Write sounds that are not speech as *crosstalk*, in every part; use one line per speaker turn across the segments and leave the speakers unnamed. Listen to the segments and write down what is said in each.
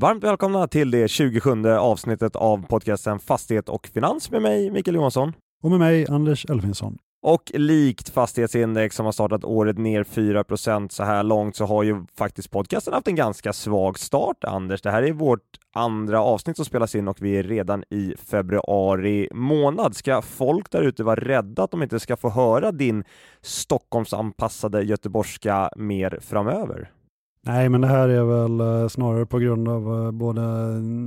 Varmt välkomna till det 27 avsnittet av podcasten Fastighet och Finans med mig, Mikael Johansson.
Och med mig, Anders Elfinsson.
Och likt fastighetsindex som har startat året ner 4% så här långt så har ju faktiskt podcasten haft en ganska svag start, Anders. Det här är vårt andra avsnitt som spelas in och vi är redan i februari månad. Ska folk där ute vara rädda att de inte ska få höra din Stockholmsanpassade göteborgska mer framöver?
Nej, men det här är väl eh, snarare på grund av eh, både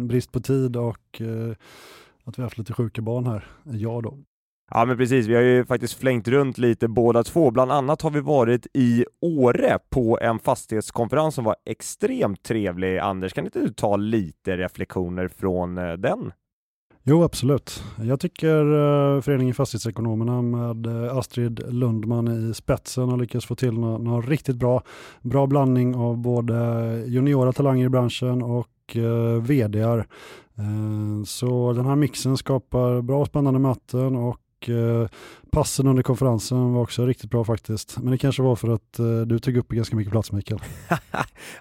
brist på tid och eh, att vi har haft lite sjuka barn här, jag då.
Ja men precis, vi har ju faktiskt flängt runt lite båda två. Bland annat har vi varit i Åre på en fastighetskonferens som var extremt trevlig. Anders, kan inte du ta lite reflektioner från den?
Jo, absolut. Jag tycker eh, Föreningen Fastighetsekonomerna med eh, Astrid Lundman i spetsen har lyckats få till något, något riktigt bra. Bra blandning av både juniora talanger i branschen och eh, vdar. Eh, så den här mixen skapar bra och spännande möten och eh, passen under konferensen var också riktigt bra faktiskt. Men det kanske var för att eh, du tog upp ganska mycket plats Mikael. *laughs*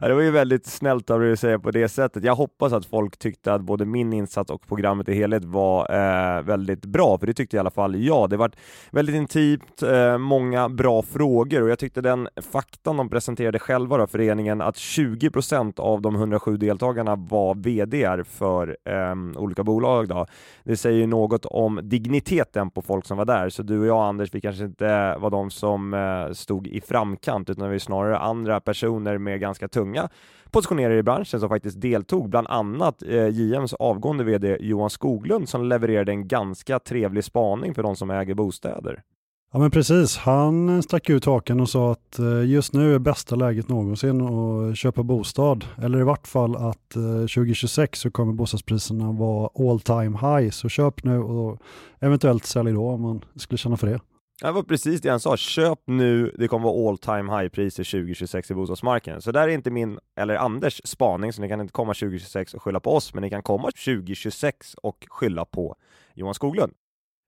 ja, det var ju väldigt snällt av dig att säga på det sättet. Jag hoppas att folk tyckte att både min insats och programmet i helhet var eh, väldigt bra, för det tyckte i alla fall jag. Det var väldigt intimt, eh, många bra frågor och jag tyckte den faktan de presenterade själva då, föreningen, att 20% av de 107 deltagarna var VDR för eh, olika bolag. Då. Det säger något om digniteten på folk som var där, så du och jag Anders, vi kanske inte var de som eh, stod i framkant, utan vi är snarare andra personer med ganska tunga positioner i branschen som faktiskt deltog, bland annat eh, JMs avgående VD Johan Skoglund som levererade en ganska trevlig spaning för de som äger bostäder.
Ja men precis, han stack ut haken och sa att eh, just nu är bästa läget någonsin att köpa bostad. Eller i vart fall att eh, 2026 så kommer bostadspriserna vara all time high. Så köp nu och eventuellt sälj då om man skulle känna för det.
Det var precis det han sa, köp nu, det kommer vara all time high priser 2026 i bostadsmarknaden. Så där är inte min, eller Anders spaning, så ni kan inte komma 2026 och skylla på oss, men ni kan komma 2026 och skylla på Johan Skoglund.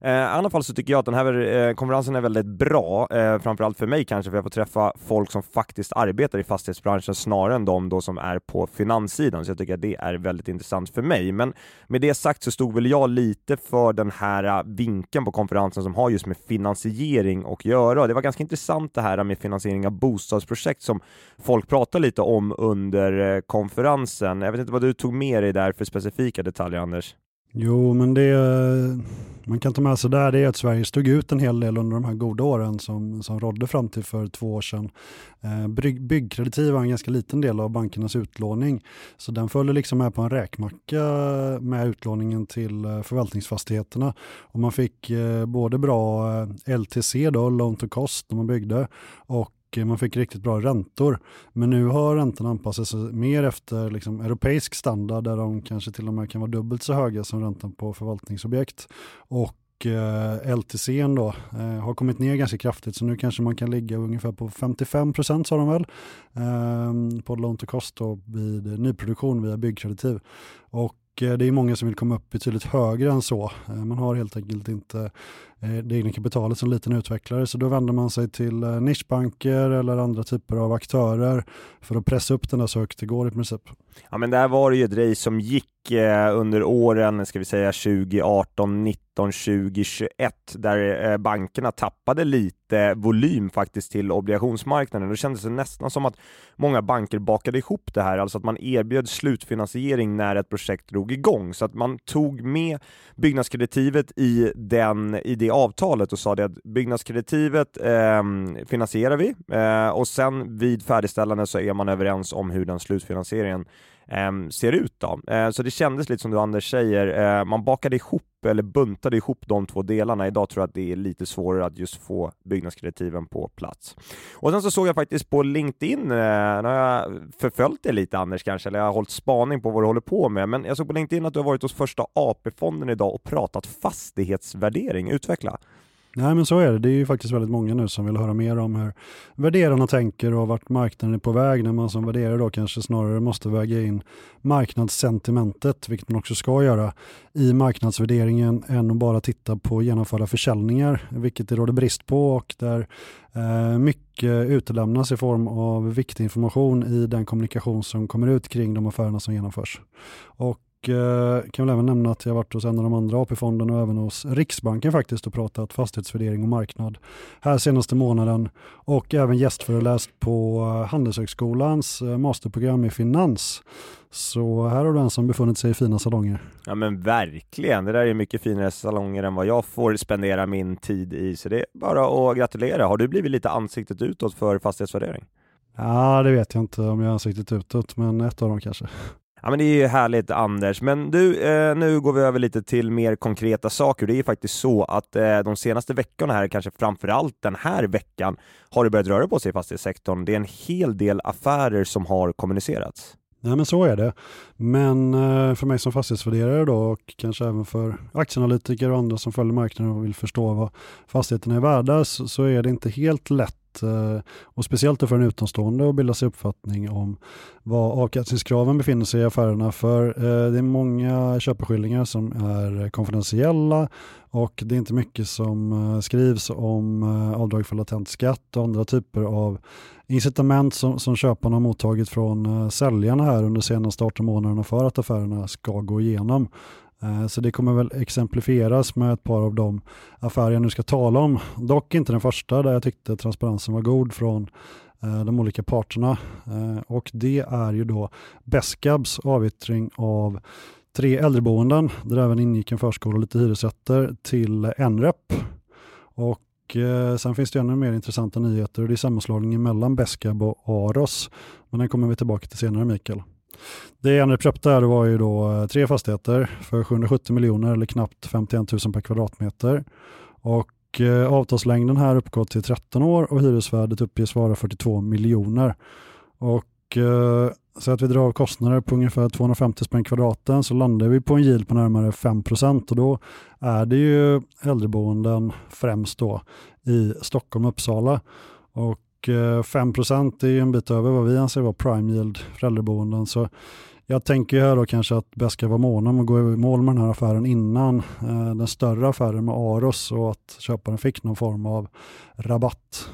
Eh, I alla fall så tycker jag att den här eh, konferensen är väldigt bra, eh, framförallt för mig kanske, för jag får träffa folk som faktiskt arbetar i fastighetsbranschen snarare än de då som är på finanssidan, så jag tycker att det är väldigt intressant för mig. Men med det sagt så stod väl jag lite för den här eh, vinkeln på konferensen som har just med finansiering att göra. Det var ganska intressant det här med finansiering av bostadsprojekt som folk pratar lite om under eh, konferensen. Jag vet inte vad du tog med dig där för specifika detaljer, Anders?
Jo, men det man kan ta med sig där det är att Sverige stod ut en hel del under de här goda åren som, som rådde fram till för två år sedan. Eh, bygg, byggkreditiv var en ganska liten del av bankernas utlåning, så den följde liksom med på en räkmacka med utlåningen till eh, förvaltningsfastigheterna. Och man fick eh, både bra eh, LTC, då, loan to cost, när man byggde, och Eh, man fick riktigt bra räntor. Men nu har räntorna anpassat sig mer efter liksom europeisk standard där de kanske till och med kan vara dubbelt så höga som räntan på förvaltningsobjekt. Och eh, LTC då, eh, har kommit ner ganska kraftigt så nu kanske man kan ligga ungefär på 55 procent sa de väl eh, på loan to cost då, vid nyproduktion via byggkreditiv. Och Eh, det är många som vill komma upp betydligt högre än så. Eh, man har helt enkelt inte Eh, det egna kapitalet som liten utvecklare så då vänder man sig till eh, nischbanker eller andra typer av aktörer för att pressa upp den där så högt det går i princip.
Ja men där var det ju ett race som gick eh, under åren, ska vi säga 2018, 19 20, 21 där eh, bankerna tappade lite volym faktiskt till obligationsmarknaden. Då kändes det nästan som att många banker bakade ihop det här, alltså att man erbjöd slutfinansiering när ett projekt drog igång, så att man tog med byggnadskreditivet i, den, i det avtalet och sa det att byggnadskreditivet eh, finansierar vi eh, och sen vid färdigställande så är man överens om hur den slutfinansieringen Ehm, ser ut. Då. Eh, så det kändes lite som du Anders säger, eh, man bakade ihop eller buntade ihop de två delarna. Idag tror jag att det är lite svårare att just få byggnadskreditiven på plats. Och sen så såg jag faktiskt på LinkedIn, eh, nu har jag förföljt det lite Anders kanske, eller jag har hållit spaning på vad du håller på med, men jag såg på LinkedIn att du har varit hos första AP-fonden idag och pratat fastighetsvärdering. Utveckla!
Nej men så är det. Det är ju faktiskt väldigt många nu som vill höra mer om hur värderarna tänker och vart marknaden är på väg när man som värderare då kanske snarare måste väga in marknadssentimentet, vilket man också ska göra, i marknadsvärderingen än att bara titta på genomförda försäljningar, vilket det råder brist på och där eh, mycket utelämnas i form av viktig information i den kommunikation som kommer ut kring de affärerna som genomförs. Och kan väl även nämna att jag varit hos en av de andra AP-fonderna och även hos Riksbanken faktiskt och pratat fastighetsvärdering och marknad här senaste månaden och även gästföreläst på eh, Handelshögskolans eh, masterprogram i finans. Så här har du en som befunnit sig i fina salonger.
Ja men verkligen, det där är mycket finare salonger än vad jag får spendera min tid i, så det är bara att gratulera. Har du blivit lite ansiktet utåt för fastighetsvärdering?
Ja, det vet jag inte om jag har ansiktet utåt, men ett av dem kanske.
Ja men det är ju härligt Anders, men du, eh, nu går vi över lite till mer konkreta saker. Det är ju faktiskt så att eh, de senaste veckorna här, kanske framförallt den här veckan, har det börjat röra på sig i fastighetssektorn. Det är en hel del affärer som har kommunicerats.
Nej men så är det. Men eh, för mig som fastighetsvärderare då och kanske även för aktieanalytiker och andra som följer marknaden och vill förstå vad fastigheterna är värda så är det inte helt lätt Eh, och speciellt för en utomstående att bilda sig uppfattning om var avkastningskraven befinner sig i affärerna för eh, det är många köpeskillingar som är konfidentiella och det är inte mycket som eh, skrivs om avdrag för latent skatt och andra typer av incitament som, som köparna har mottagit från säljarna här under de senaste 18 månaderna för att affärerna ska gå igenom. Eh, så det kommer väl exemplifieras med ett par av de affärer jag nu ska tala om. Dock inte den första där jag tyckte transparensen var god från eh, de olika parterna. Eh, och det är ju då Beskabs avyttring av tre äldreboenden där även ingick en förskola och lite hyresrätter till Enrep. Och sen finns det ännu mer intressanta nyheter och det är sammanslagningen mellan Beskab och Aros. Men den kommer vi tillbaka till senare Mikael. Det Enrep köpte här var ju då eh, tre fastigheter för 770 miljoner eller knappt 51 000 per kvadratmeter. Och eh, avtalslängden här uppgår till 13 år och hyresvärdet uppges vara 42 miljoner. Och eh, så att vi drar av kostnader på ungefär 250 spänn kvadraten så landar vi på en yield på närmare 5 och då är det ju äldreboenden främst då i Stockholm och Uppsala. Och 5 eh, är ju en bit över vad vi anser vara prime yield för äldreboenden. Så jag tänker här då kanske att bäst ska vara måna om att gå i mål med den här affären innan eh, den större affären med Aros och att köparen fick någon form av rabatt.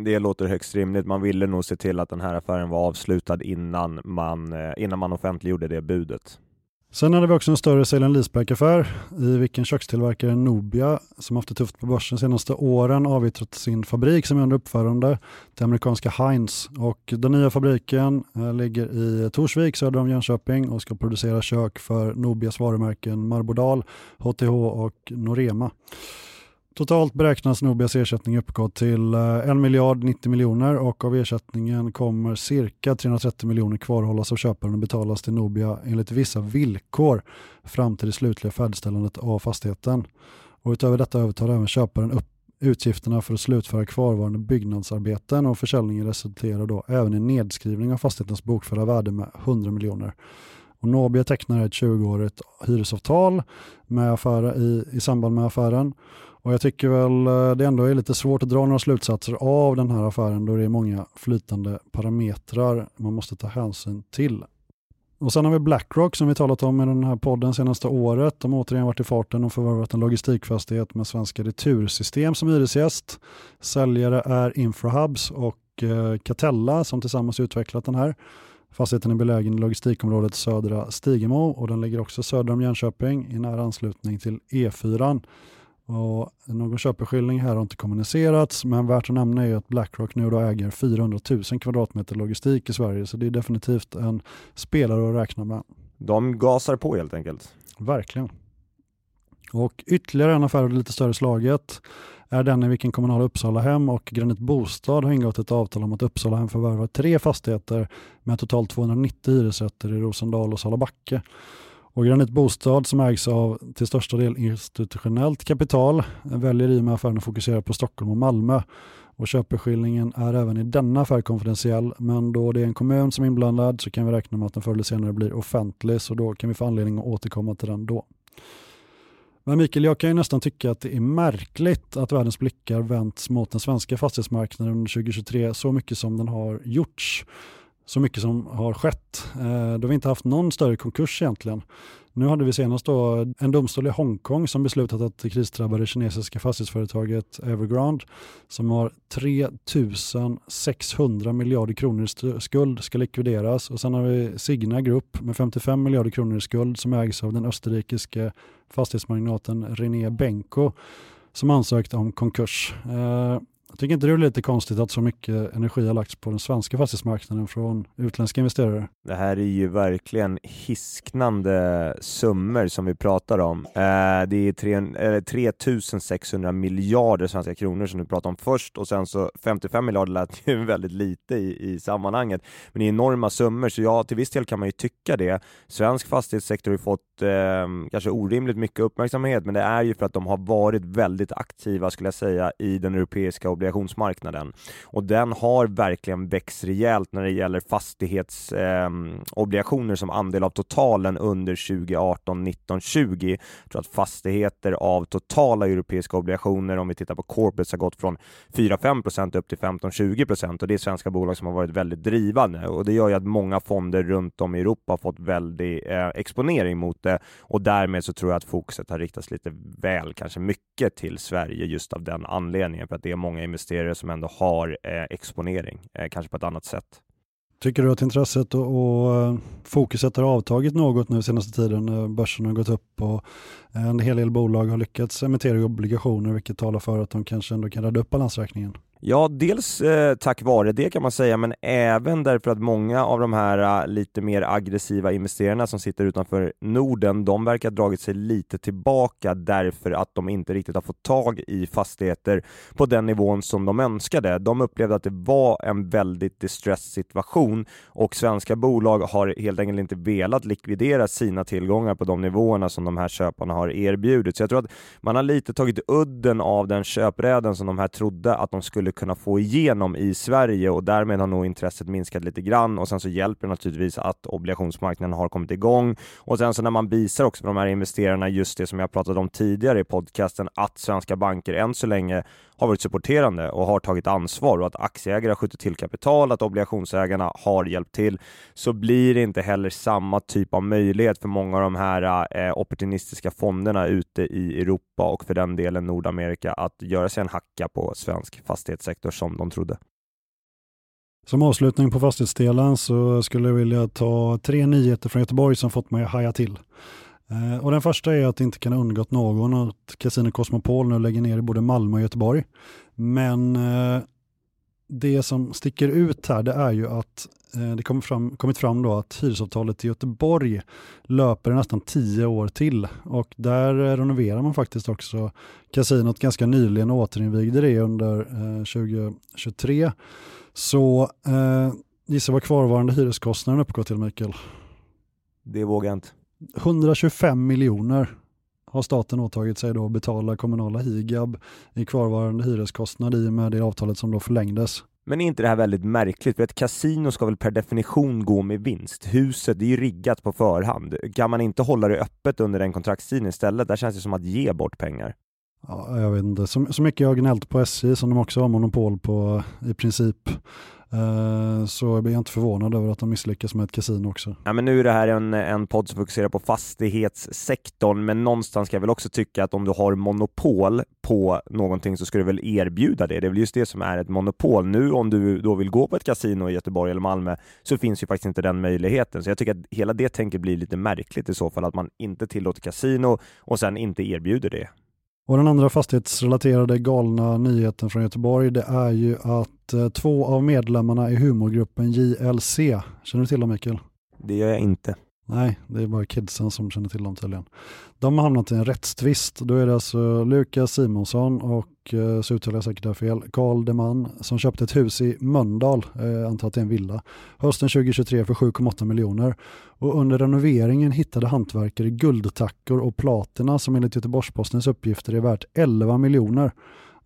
Det låter högst rimligt. Man ville nog se till att den här affären var avslutad innan man, eh, innan man offentliggjorde det budet.
Sen hade vi också en större sale leaseback-affär i vilken kökstillverkaren Nobia, som haft det tufft på börsen de senaste åren, avyttrat sin fabrik som är under uppförande till amerikanska Heinz. Och den nya fabriken eh, ligger i Torsvik söder om Jönköping och ska producera kök för Nobias varumärken Marbodal, HTH och Norema. Totalt beräknas Nobias ersättning uppgå till eh, 1 miljard 90 miljoner och av ersättningen kommer cirka 330 miljoner kvarhållas av köparen och betalas till Nobia enligt vissa villkor fram till det slutliga färdigställandet av fastigheten. Och utöver detta övertar även köparen upp utgifterna för att slutföra kvarvarande byggnadsarbeten och försäljningen resulterar då även i nedskrivning av fastighetens bokförda värde med 100 miljoner. Och Nobia tecknar ett 20-årigt hyresavtal med affär, i, i samband med affären och jag tycker väl eh, det ändå är lite svårt att dra några slutsatser av den här affären då det är många flytande parametrar man måste ta hänsyn till. Och sen har vi Blackrock som vi talat om i den här podden senaste året. De har återigen varit i farten och förvärvat en logistikfastighet med Svenska Retursystem som hyresgäst. Säljare är Infrahubs och eh, Catella som tillsammans utvecklat den här. Fastigheten är belägen i logistikområdet Södra Stigemo och den ligger också söder om Jönköping i nära anslutning till E4. Och någon köpeskilling här har inte kommunicerats, men värt att nämna är att Blackrock nu då äger 400 000 kvadratmeter logistik i Sverige, så det är definitivt en spelare att räkna med.
De gasar på helt enkelt.
Verkligen. Och ytterligare en affär av det lite större slaget är den i vilken kommunala Uppsala hem och Granit Bostad har ingått ett avtal om att Uppsala hem förvärvar tre fastigheter med totalt 290 hyresrätter i Rosendal och Salabacke. Och Granit Bostad som ägs av till största del institutionellt kapital väljer i och med affären att fokusera på Stockholm och Malmö. Och köpeskillingen är även i denna affär konfidentiell men då det är en kommun som är inblandad så kan vi räkna med att den förr eller senare blir offentlig så då kan vi få anledning att återkomma till den då. Men Mikael, jag kan ju nästan tycka att det är märkligt att världens blickar vänts mot den svenska fastighetsmarknaden under 2023 så mycket som den har gjorts så mycket som har skett. Eh, då har vi inte haft någon större konkurs egentligen. Nu hade vi senast då en domstol i Hongkong som beslutat att det krisdrabbade kinesiska fastighetsföretaget Evergrande som har 3600 miljarder kronor i skuld ska likvideras och sen har vi Signa Group med 55 miljarder kronor i skuld som ägs av den österrikiske fastighetsmagnaten René Benko som ansökt om konkurs. Eh, Tycker inte du det är lite konstigt att så mycket energi har lagts på den svenska fastighetsmarknaden från utländska investerare?
Det här är ju verkligen hisknande summor som vi pratar om. Eh, det är 3600 miljarder svenska kronor som du pratar om först och sen så 55 miljarder lät ju *laughs* väldigt lite i, i sammanhanget. Men det är enorma summor så ja, till viss del kan man ju tycka det. Svensk fastighetssektor har ju fått eh, kanske orimligt mycket uppmärksamhet, men det är ju för att de har varit väldigt aktiva skulle jag säga i den europeiska obligationsmarknaden. Och den har verkligen växt rejält när det gäller fastighetsobligationer ehm, eh, som andel av totalen under 2018, 19, 20. Jag tror att fastigheter av totala europeiska obligationer, om vi tittar på corporates, har gått från 4-5 upp till 15-20 och det är svenska bolag som har varit väldigt drivande och det gör ju att många fonder runt om i Europa har fått väldig eh, exponering mot det och därmed så tror jag att fokuset har riktats lite väl, kanske mycket till Sverige just av den anledningen för att det är många investerare som ändå har eh, exponering, eh, kanske på ett annat sätt.
Tycker du att intresset och, och eh, fokuset har avtagit något nu senaste tiden när börsen har gått upp och en hel del bolag har lyckats emittera obligationer vilket talar för att de kanske ändå kan rädda upp balansräkningen?
Ja, dels eh, tack vare det kan man säga, men även därför att många av de här eh, lite mer aggressiva investerarna som sitter utanför Norden, de verkar ha dragit sig lite tillbaka därför att de inte riktigt har fått tag i fastigheter på den nivån som de önskade. De upplevde att det var en väldigt distress situation och svenska bolag har helt enkelt inte velat likvidera sina tillgångar på de nivåerna som de här köparna har erbjudit. Så jag tror att man har lite tagit udden av den köpräden som de här trodde att de skulle kunna få igenom i Sverige och därmed har nog intresset minskat lite grann. Och sen så hjälper det naturligtvis att obligationsmarknaden har kommit igång. Och sen så när man visar också för de här investerarna just det som jag pratade om tidigare i podcasten att svenska banker än så länge har varit supporterande och har tagit ansvar och att aktieägare har skjutit till kapital, att obligationsägarna har hjälpt till, så blir det inte heller samma typ av möjlighet för många av de här eh, opportunistiska fonderna ute i Europa och för den delen Nordamerika att göra sig en hacka på svensk fastighetssektor som de trodde.
Som avslutning på fastighetsdelen så skulle jag vilja ta tre nyheter från Göteborg som fått mig att haja till. Eh, och den första är att det inte kan ha undgått någon att Casino Cosmopol nu lägger ner i både Malmö och Göteborg. Men eh, det som sticker ut här det är ju att eh, det kom fram, kommit fram då att hyresavtalet i Göteborg löper nästan tio år till och där renoverar man faktiskt också kasinot ganska nyligen och återinvigde det under 2023. Så eh, gissa vad kvarvarande hyreskostnaden uppgår till Mikael?
Det vågar jag inte.
125 miljoner har staten åtagit sig då att betala kommunala higab i kvarvarande hyreskostnad i och med det avtalet som då förlängdes.
Men är inte det här väldigt märkligt? För ett kasino ska väl per definition gå med vinst? Huset är ju riggat på förhand. Kan man inte hålla det öppet under den kontraktstiden istället? Där känns det som att ge bort pengar.
Ja, jag vet inte. Så, så mycket jag har gnällt på SJ som de också har monopol på i princip. Eh, så jag blir inte förvånad över att de misslyckas med ett kasino också.
Ja, men nu är det här en, en podd som fokuserar på fastighetssektorn, men någonstans ska jag väl också tycka att om du har monopol på någonting så ska du väl erbjuda det. Det är väl just det som är ett monopol. Nu om du då vill gå på ett kasino i Göteborg eller Malmö så finns ju faktiskt inte den möjligheten. Så jag tycker att hela det tänket blir lite märkligt i så fall, att man inte tillåter kasino och sen inte erbjuder det.
Och den andra fastighetsrelaterade galna nyheten från Göteborg det är ju att eh, två av medlemmarna i humorgruppen JLC, känner du till dem Mikael?
Det gör jag inte.
Nej, det är bara kidsen som känner till dem tydligen. De har hamnat i en rättstvist. Då är det alltså Lukas Simonsson och, eh, så uttalar jag säkert det fel, Karl Deman som köpte ett hus i Mölndal, eh, antar att det är en villa, hösten 2023 för 7,8 miljoner. Och under renoveringen hittade hantverkare guldtackor och platina som enligt Göteborgs-Postens uppgifter är värt 11 miljoner.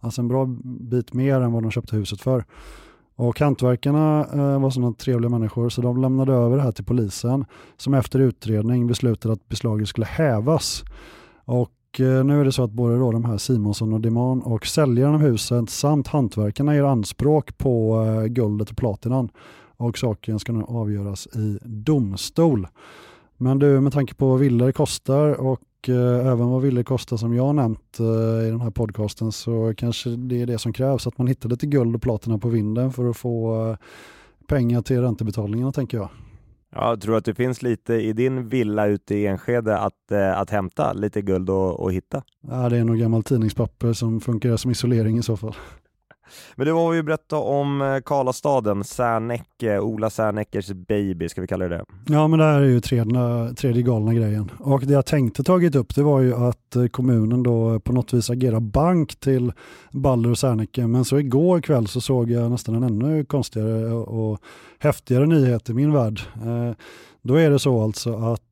Alltså en bra bit mer än vad de köpte huset för. Och hantverkarna eh, var sådana trevliga människor så de lämnade över det här till polisen som efter utredning beslutade att beslaget skulle hävas. Och eh, nu är det så att både då de här Simonsson och Diman och säljaren av huset samt hantverkarna gör anspråk på eh, guldet och platinan och saken ska nu avgöras i domstol. Men du, med tanke på vad villor kostar och eh, även vad villor kostar som jag nämnt eh, i den här podcasten så kanske det är det som krävs, att man hittar lite guld och platina på vinden för att få eh, pengar till räntebetalningarna tänker jag.
Ja, jag tror att det finns lite i din villa ute i Enskede att, eh, att hämta lite guld och, och hitta?
Ja, det är nog gammalt tidningspapper som funkar som isolering i så fall.
Men du har ju berättat om eh, Karlastaden, Särnäcke, Ola Särnäckers baby, ska vi kalla det det?
Ja, men det här är ju tredje, tredje galna grejen. Och det jag tänkte tagit upp det var ju att eh, kommunen då på något vis agerar bank till Balder och Särnäcke. Men så igår kväll så såg jag nästan en ännu konstigare och häftigare nyhet i min värld. Eh, då är det så alltså att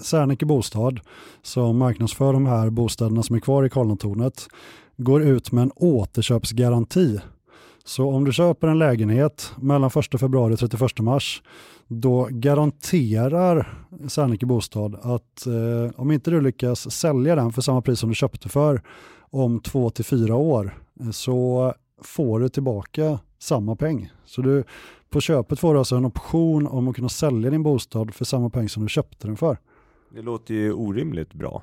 Serneke Bostad som marknadsför de här bostäderna som är kvar i Karlatornet går ut med en återköpsgaranti. Så om du köper en lägenhet mellan 1 februari och 31 mars då garanterar Serneke Bostad att eh, om inte du lyckas sälja den för samma pris som du köpte för om två till fyra år eh, så får du tillbaka samma peng. Så du, på köpet får du alltså en option om att kunna sälja din bostad för samma peng som du köpte den för.
Det låter ju orimligt bra.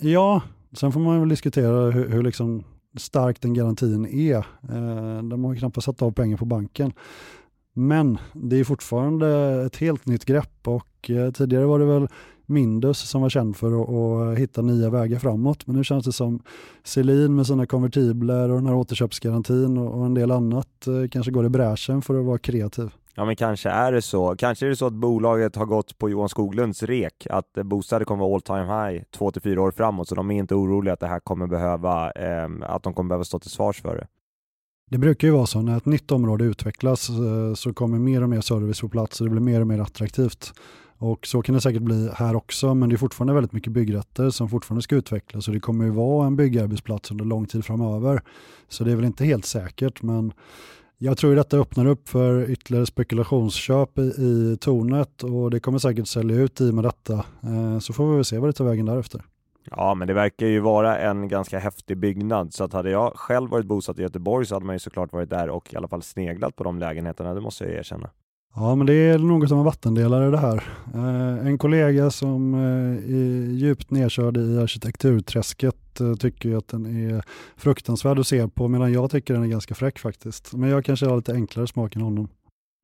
Ja, sen får man väl diskutera hur, hur liksom stark den garantin är. Eh, de har ju knappast satt av pengar på banken. Men det är fortfarande ett helt nytt grepp och eh, tidigare var det väl Mindus som var känd för att, att eh, hitta nya vägar framåt. Men nu känns det som Selin med sina konvertibler och den här återköpsgarantin och en del annat kanske går i bräschen för att vara kreativ.
Ja men kanske är det så. Kanske är det så att bolaget har gått på Johan Skoglunds rek, att bostäder kommer vara all time high två till fyra år framåt, så de är inte oroliga att det här kommer behöva, eh, att de kommer behöva stå till svars för det.
Det brukar ju vara så när ett nytt område utvecklas eh, så kommer mer och mer service på plats och det blir mer och mer attraktivt. Och så kan det säkert bli här också, men det är fortfarande väldigt mycket byggrätter som fortfarande ska utvecklas och det kommer ju vara en byggarbetsplats under lång tid framöver. Så det är väl inte helt säkert, men jag tror detta öppnar upp för ytterligare spekulationsköp i, i tornet och det kommer säkert sälja ut i och med detta. Eh, så får vi väl se vad det tar vägen därefter.
Ja, men det verkar ju vara en ganska häftig byggnad, så att hade jag själv varit bosatt i Göteborg så hade man ju såklart varit där och i alla fall sneglat på de lägenheterna, det måste jag erkänna.
Ja, men det är något som en vattendelare det här. Eh, en kollega som eh, är djupt nedkörd i arkitekturträsket eh, tycker att den är fruktansvärd att se på, medan jag tycker den är ganska fräck faktiskt. Men jag kanske har lite enklare smak än honom.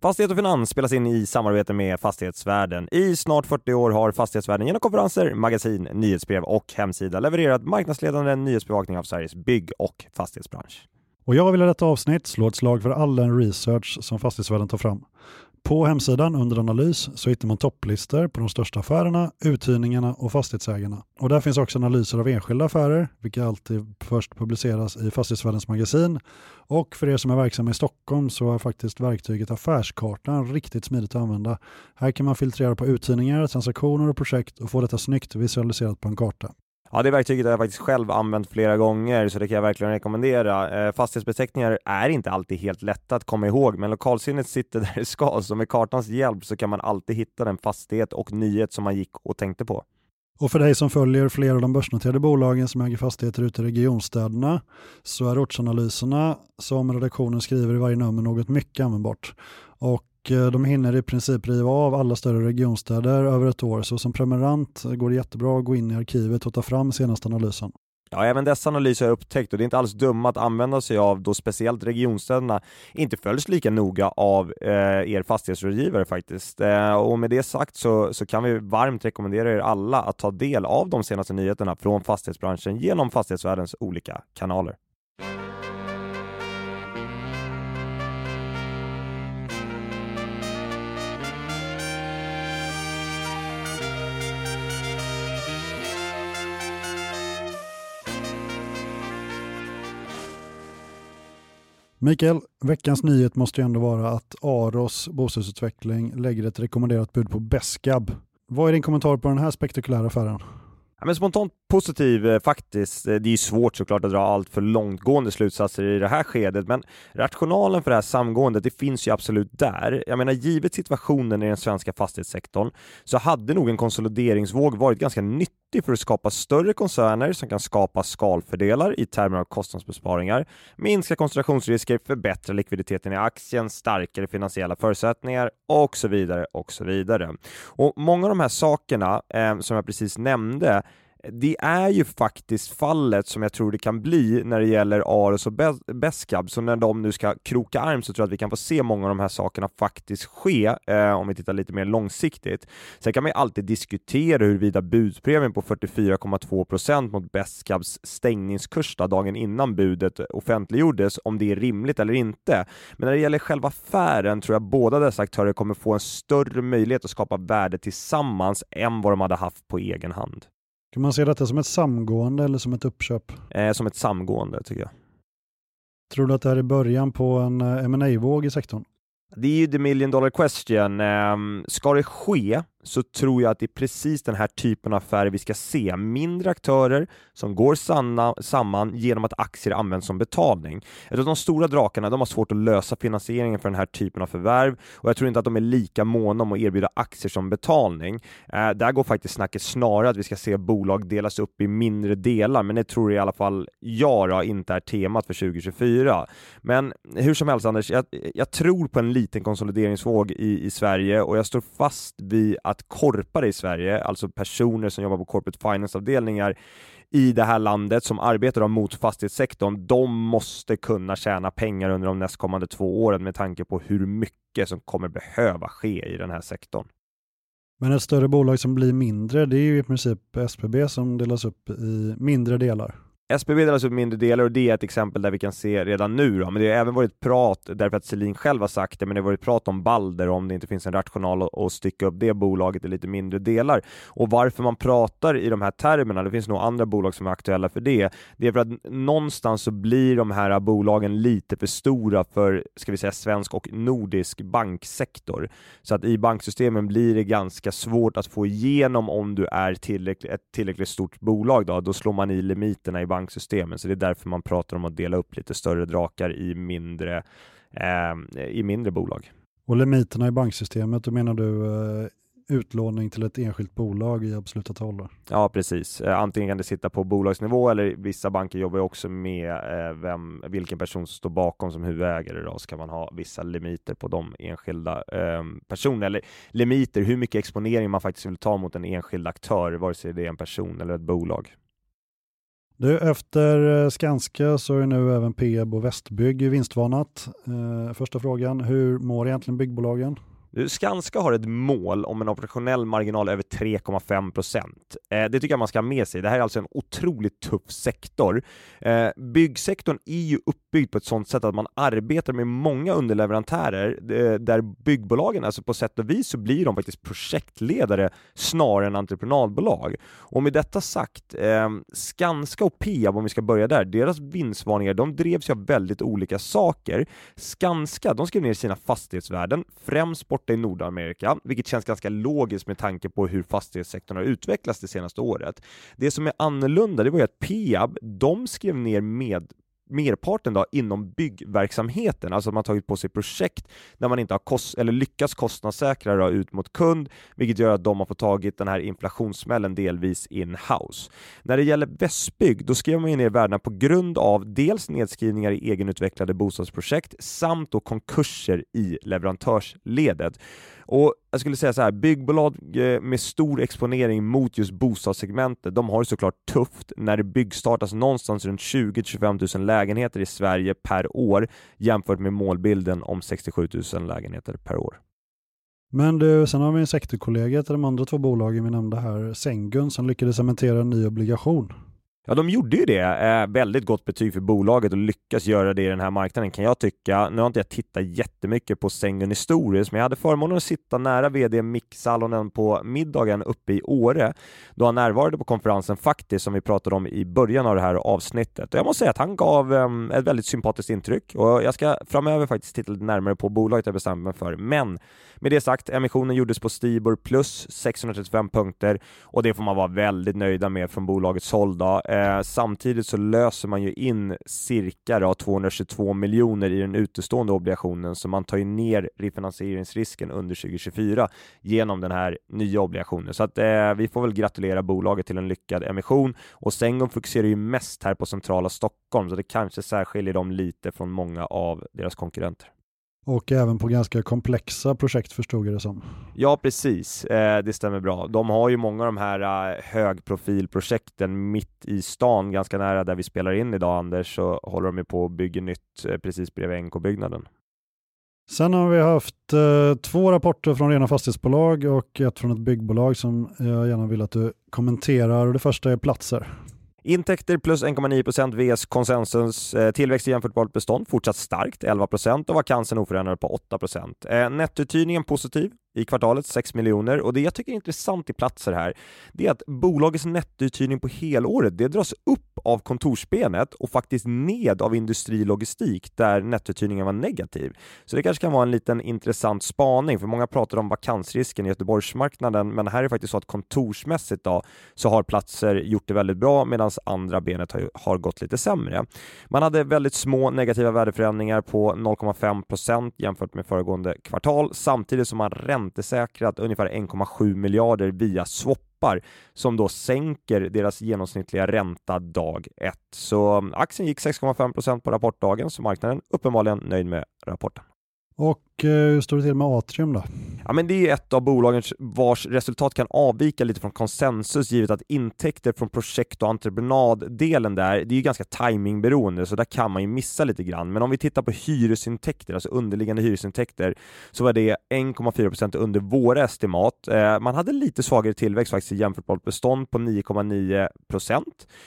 Fastighet och Finans spelas in i samarbete med Fastighetsvärlden. I snart 40 år har Fastighetsvärlden genom konferenser, magasin, nyhetsbrev och hemsida levererat marknadsledande nyhetsbevakning av Sveriges bygg och fastighetsbransch.
Och jag vill i detta avsnitt slå ett slag för all den research som Fastighetsvärlden tar fram. På hemsidan under analys så hittar man topplistor på de största affärerna, uthyrningarna och fastighetsägarna. Och där finns också analyser av enskilda affärer, vilka alltid först publiceras i Fastighetsvärldens magasin. Och för er som är verksamma i Stockholm så är faktiskt verktyget Affärskartan riktigt smidigt att använda. Här kan man filtrera på uthyrningar, transaktioner och projekt och få detta snyggt visualiserat på en karta.
Ja, det verktyget har jag faktiskt själv använt flera gånger, så det kan jag verkligen rekommendera. Eh, fastighetsbeteckningar är inte alltid helt lätta att komma ihåg, men lokalsinnet sitter *laughs* där det ska, så med kartans hjälp så kan man alltid hitta den fastighet och nyhet som man gick och tänkte på.
Och för dig som följer flera av de börsnoterade bolagen som äger fastigheter ute i regionstäderna så är ortsanalyserna som redaktionen skriver i varje nummer något mycket användbart. Och Eh, de hinner i princip riva av alla större regionstäder över ett år, så som prenumerant går det jättebra att gå in i arkivet och ta fram senaste analysen.
Ja, även dessa analyser har jag upptäckt och det är inte alls dumma att använda sig av då speciellt regionstäderna inte följs lika noga av eh, er fastighetsrådgivare faktiskt. Eh, och med det sagt så, så kan vi varmt rekommendera er alla att ta del av de senaste nyheterna från fastighetsbranschen genom fastighetsvärldens olika kanaler.
Mikael, veckans nyhet måste ju ändå vara att Aros bostadsutveckling lägger ett rekommenderat bud på Beskab. Vad är din kommentar på den här spektakulära affären?
Ja, men spontant positiv eh, faktiskt. Eh, det är ju svårt såklart att dra allt för långtgående slutsatser i det här skedet, men rationalen för det här samgåendet, det finns ju absolut där. Jag menar, givet situationen i den svenska fastighetssektorn så hade nog en konsolideringsvåg varit ganska nyttig det är för att skapa större koncerner som kan skapa skalfördelar i termer av kostnadsbesparingar, minska koncentrationsrisker, förbättra likviditeten i aktien, starkare finansiella förutsättningar och så vidare och så vidare. Och många av de här sakerna eh, som jag precis nämnde det är ju faktiskt fallet som jag tror det kan bli när det gäller Aros och Beskab, så när de nu ska kroka arm så tror jag att vi kan få se många av de här sakerna faktiskt ske, eh, om vi tittar lite mer långsiktigt. Sen kan man ju alltid diskutera huruvida budspremien på 44,2% mot Beskabs stängningskurs dagen innan budet offentliggjordes, om det är rimligt eller inte. Men när det gäller själva affären tror jag båda dessa aktörer kommer få en större möjlighet att skapa värde tillsammans än vad de hade haft på egen hand.
Kan man se detta som ett samgående eller som ett uppköp?
Eh, som ett samgående tycker jag.
Tror du att det här är början på en eh, ma våg i sektorn?
Det är ju the million dollar question. Um, ska det ske så tror jag att det är precis den här typen av affärer vi ska se. Mindre aktörer som går sanna, samman genom att aktier används som betalning. Jag de stora drakarna de har svårt att lösa finansieringen för den här typen av förvärv och jag tror inte att de är lika måna om att erbjuda aktier som betalning. Eh, där går faktiskt snacket snarare att vi ska se bolag delas upp i mindre delar, men det tror i alla fall jag då, inte är temat för 2024. Men hur som helst Anders, jag, jag tror på en liten konsolideringsvåg i, i Sverige och jag står fast vid att korpare i Sverige, alltså personer som jobbar på corporate finance-avdelningar i det här landet som arbetar mot fastighetssektorn, de måste kunna tjäna pengar under de nästkommande två åren med tanke på hur mycket som kommer behöva ske i den här sektorn.
Men ett större bolag som blir mindre, det är ju i princip SPB som delas upp i mindre delar.
SBB delas upp mindre delar och det är ett exempel där vi kan se redan nu då. men det har även varit prat, därför att Selin själv har sagt det, men det har varit prat om Balder om det inte finns en rational att stycka upp det bolaget i lite mindre delar. Och varför man pratar i de här termerna, det finns nog andra bolag som är aktuella för det, det är för att någonstans så blir de här bolagen lite för stora för, ska vi säga, svensk och nordisk banksektor. Så att i banksystemen blir det ganska svårt att få igenom om du är tillräckligt, ett tillräckligt stort bolag då, då slår man i limiterna i banksystemen, så det är därför man pratar om att dela upp lite större drakar i mindre, eh, i mindre bolag.
Och limiterna i banksystemet, då menar du eh, utlåning till ett enskilt bolag i absoluta tal?
Ja, precis. Eh, antingen kan det sitta på bolagsnivå eller vissa banker jobbar också med eh, vem, vilken person som står bakom som huvudägare. Då, så kan man ha vissa limiter på de enskilda eh, personerna, eller limiter, hur mycket exponering man faktiskt vill ta mot en enskild aktör, vare sig det är en person eller ett bolag.
Du, efter eh, Skanska så är nu även Peab och Västbygg vinstvarnat. Eh, första frågan, hur mår egentligen byggbolagen?
Eh, Skanska har ett mål om en operationell marginal över 3,5 procent. Eh, det tycker jag man ska ha med sig. Det här är alltså en otroligt tuff sektor. Eh, byggsektorn är ju uppbyggd på ett sådant sätt att man arbetar med många underleverantörer där byggbolagen, alltså på sätt och vis så blir de faktiskt projektledare snarare än entreprenadbolag. Och med detta sagt, Skanska och Peab, om vi ska börja där, deras vinstvarningar, de drevs av väldigt olika saker. Skanska, de skrev ner sina fastighetsvärden, främst bort borta i Nordamerika, vilket känns ganska logiskt med tanke på hur fastighetssektorn har utvecklats det senaste året. Det som är annorlunda, det var ju att Peab, de skrev ner med merparten då inom byggverksamheten, alltså man tagit på sig projekt där man inte har kost eller lyckats kostnadssäkra då, ut mot kund, vilket gör att de har fått tagit den här inflationssmällen delvis in-house. När det gäller Västbygg, då skriver man ner värdena på grund av dels nedskrivningar i egenutvecklade bostadsprojekt samt då konkurser i leverantörsledet. Och jag skulle säga så här, byggbolag eh, med stor exponering mot just bostadssegmentet, de har det såklart tufft när det byggstartas någonstans runt 20-25 000 lägenheter i Sverige per år jämfört med målbilden om 67 000 lägenheter per år.
Men du, sen har vi en sektorkollega till de andra två bolagen vi nämnde här, Sengun, som lyckades cementera en ny obligation.
Ja, de gjorde ju det. Eh, väldigt gott betyg för bolaget och lyckas göra det i den här marknaden kan jag tycka. Nu har inte jag tittat jättemycket på Sängen historiskt, men jag hade förmånen att sitta nära VD Mick Salonen på middagen uppe i Åre, då han närvarade på konferensen faktiskt, som vi pratade om i början av det här avsnittet. Och jag måste säga att han gav eh, ett väldigt sympatiskt intryck och jag ska framöver faktiskt titta lite närmare på bolaget jag bestämt mig för. Men med det sagt, emissionen gjordes på Stibor plus 635 punkter och det får man vara väldigt nöjda med från bolagets håll. Då. Eh, Eh, samtidigt så löser man ju in cirka då, 222 miljoner i den utestående obligationen, så man tar ju ner refinansieringsrisken under 2024 genom den här nya obligationen. Så att eh, vi får väl gratulera bolaget till en lyckad emission och Sengum fokuserar ju mest här på centrala Stockholm, så det kanske särskiljer dem lite från många av deras konkurrenter.
Och även på ganska komplexa projekt förstod jag det som.
Ja, precis. Eh, det stämmer bra. De har ju många av de här eh, högprofilprojekten mitt i stan, ganska nära där vi spelar in idag Anders, så håller de ju på att bygga nytt eh, precis bredvid NK-byggnaden.
Sen har vi haft eh, två rapporter från rena fastighetsbolag och ett från ett byggbolag som jag gärna vill att du kommenterar. Och det första är platser.
Intäkter plus 1,9 procent vs konsensus. Eh, tillväxt i jämförbart bestånd fortsatt starkt, 11 procent och vakansen oförändrad på 8 eh, Nettouthyrningen positiv, i kvartalet, 6 miljoner. Och det jag tycker är intressant i platser här, det är att bolagets nettouthyrning på helåret, det dras upp av kontorsbenet och faktiskt ned av industrilogistik där nettouthyrningen var negativ. Så det kanske kan vara en liten intressant spaning, för många pratar om vakansrisken i Göteborgsmarknaden, men här är det faktiskt så att kontorsmässigt då, så har platser gjort det väldigt bra medan andra benet har, har gått lite sämre. Man hade väldigt små negativa värdeförändringar på 0,5 procent jämfört med föregående kvartal, samtidigt som man räntesäkrat ungefär 1,7 miljarder via swappar som då sänker deras genomsnittliga ränta dag 1. Så um, aktien gick 6,5 procent på rapportdagen, så marknaden uppenbarligen nöjd med rapporten.
Och Eh, hur står det till med Atrium då?
Ja, men det är ett av bolagen vars resultat kan avvika lite från konsensus givet att intäkter från projekt och entreprenaddelen där, det är ju ganska timingberoende så där kan man ju missa lite grann. Men om vi tittar på hyresintäkter, alltså underliggande hyresintäkter, så var det 1,4% under våra estimat. Eh, man hade lite svagare tillväxt faktiskt i jämförbart bestånd på 9,9%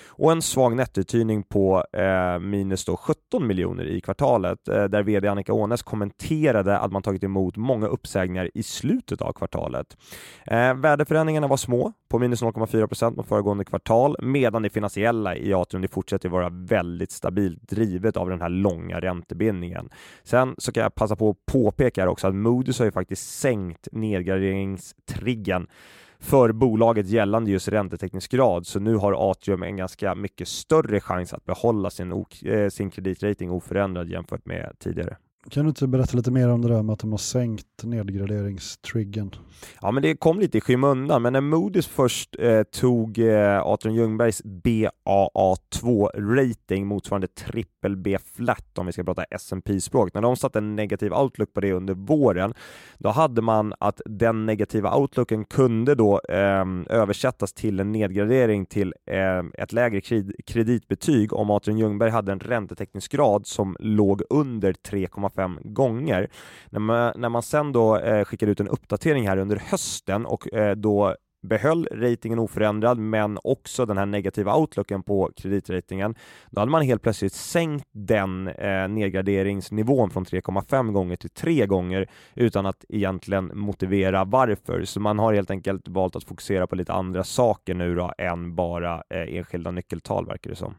och en svag nettouthyrning på eh, minus då 17 miljoner i kvartalet eh, där VD Annika Ånäs kommenterade att man tagit emot många uppsägningar i slutet av kvartalet. Eh, värdeförändringarna var små, på minus 0,4 procent mot föregående kvartal, medan det finansiella i Atrium det fortsätter vara väldigt stabilt drivet av den här långa räntebindningen. Sen så kan jag passa på att påpeka här också att Moody's har ju faktiskt sänkt nedgraderingstriggen för bolaget gällande just räntetäckningsgrad, så nu har Atrium en ganska mycket större chans att behålla sin, eh, sin kreditrating oförändrad jämfört med tidigare.
Kan du inte berätta lite mer om det där med att de har sänkt nedgraderingstriggen?
Ja, men det kom lite i skymundan, men när Moody's först eh, tog eh, Atrium Ljungbergs BAA2-rating motsvarande trippel B flat om vi ska prata S&P språk när de satte en negativ outlook på det under våren, då hade man att den negativa outlooken kunde då eh, översättas till en nedgradering till eh, ett lägre kreditbetyg om Atrium Ljungberg hade en räntetäckningsgrad som låg under 3,5 1,5 gånger. När man, när man sen då eh, skickade ut en uppdatering här under hösten och eh, då behöll ratingen oförändrad men också den här negativa outlooken på kreditratingen. Då hade man helt plötsligt sänkt den eh, nedgraderingsnivån från 3,5 gånger till 3 gånger utan att egentligen motivera varför. Så man har helt enkelt valt att fokusera på lite andra saker nu då än bara eh, enskilda nyckeltal verkar det som.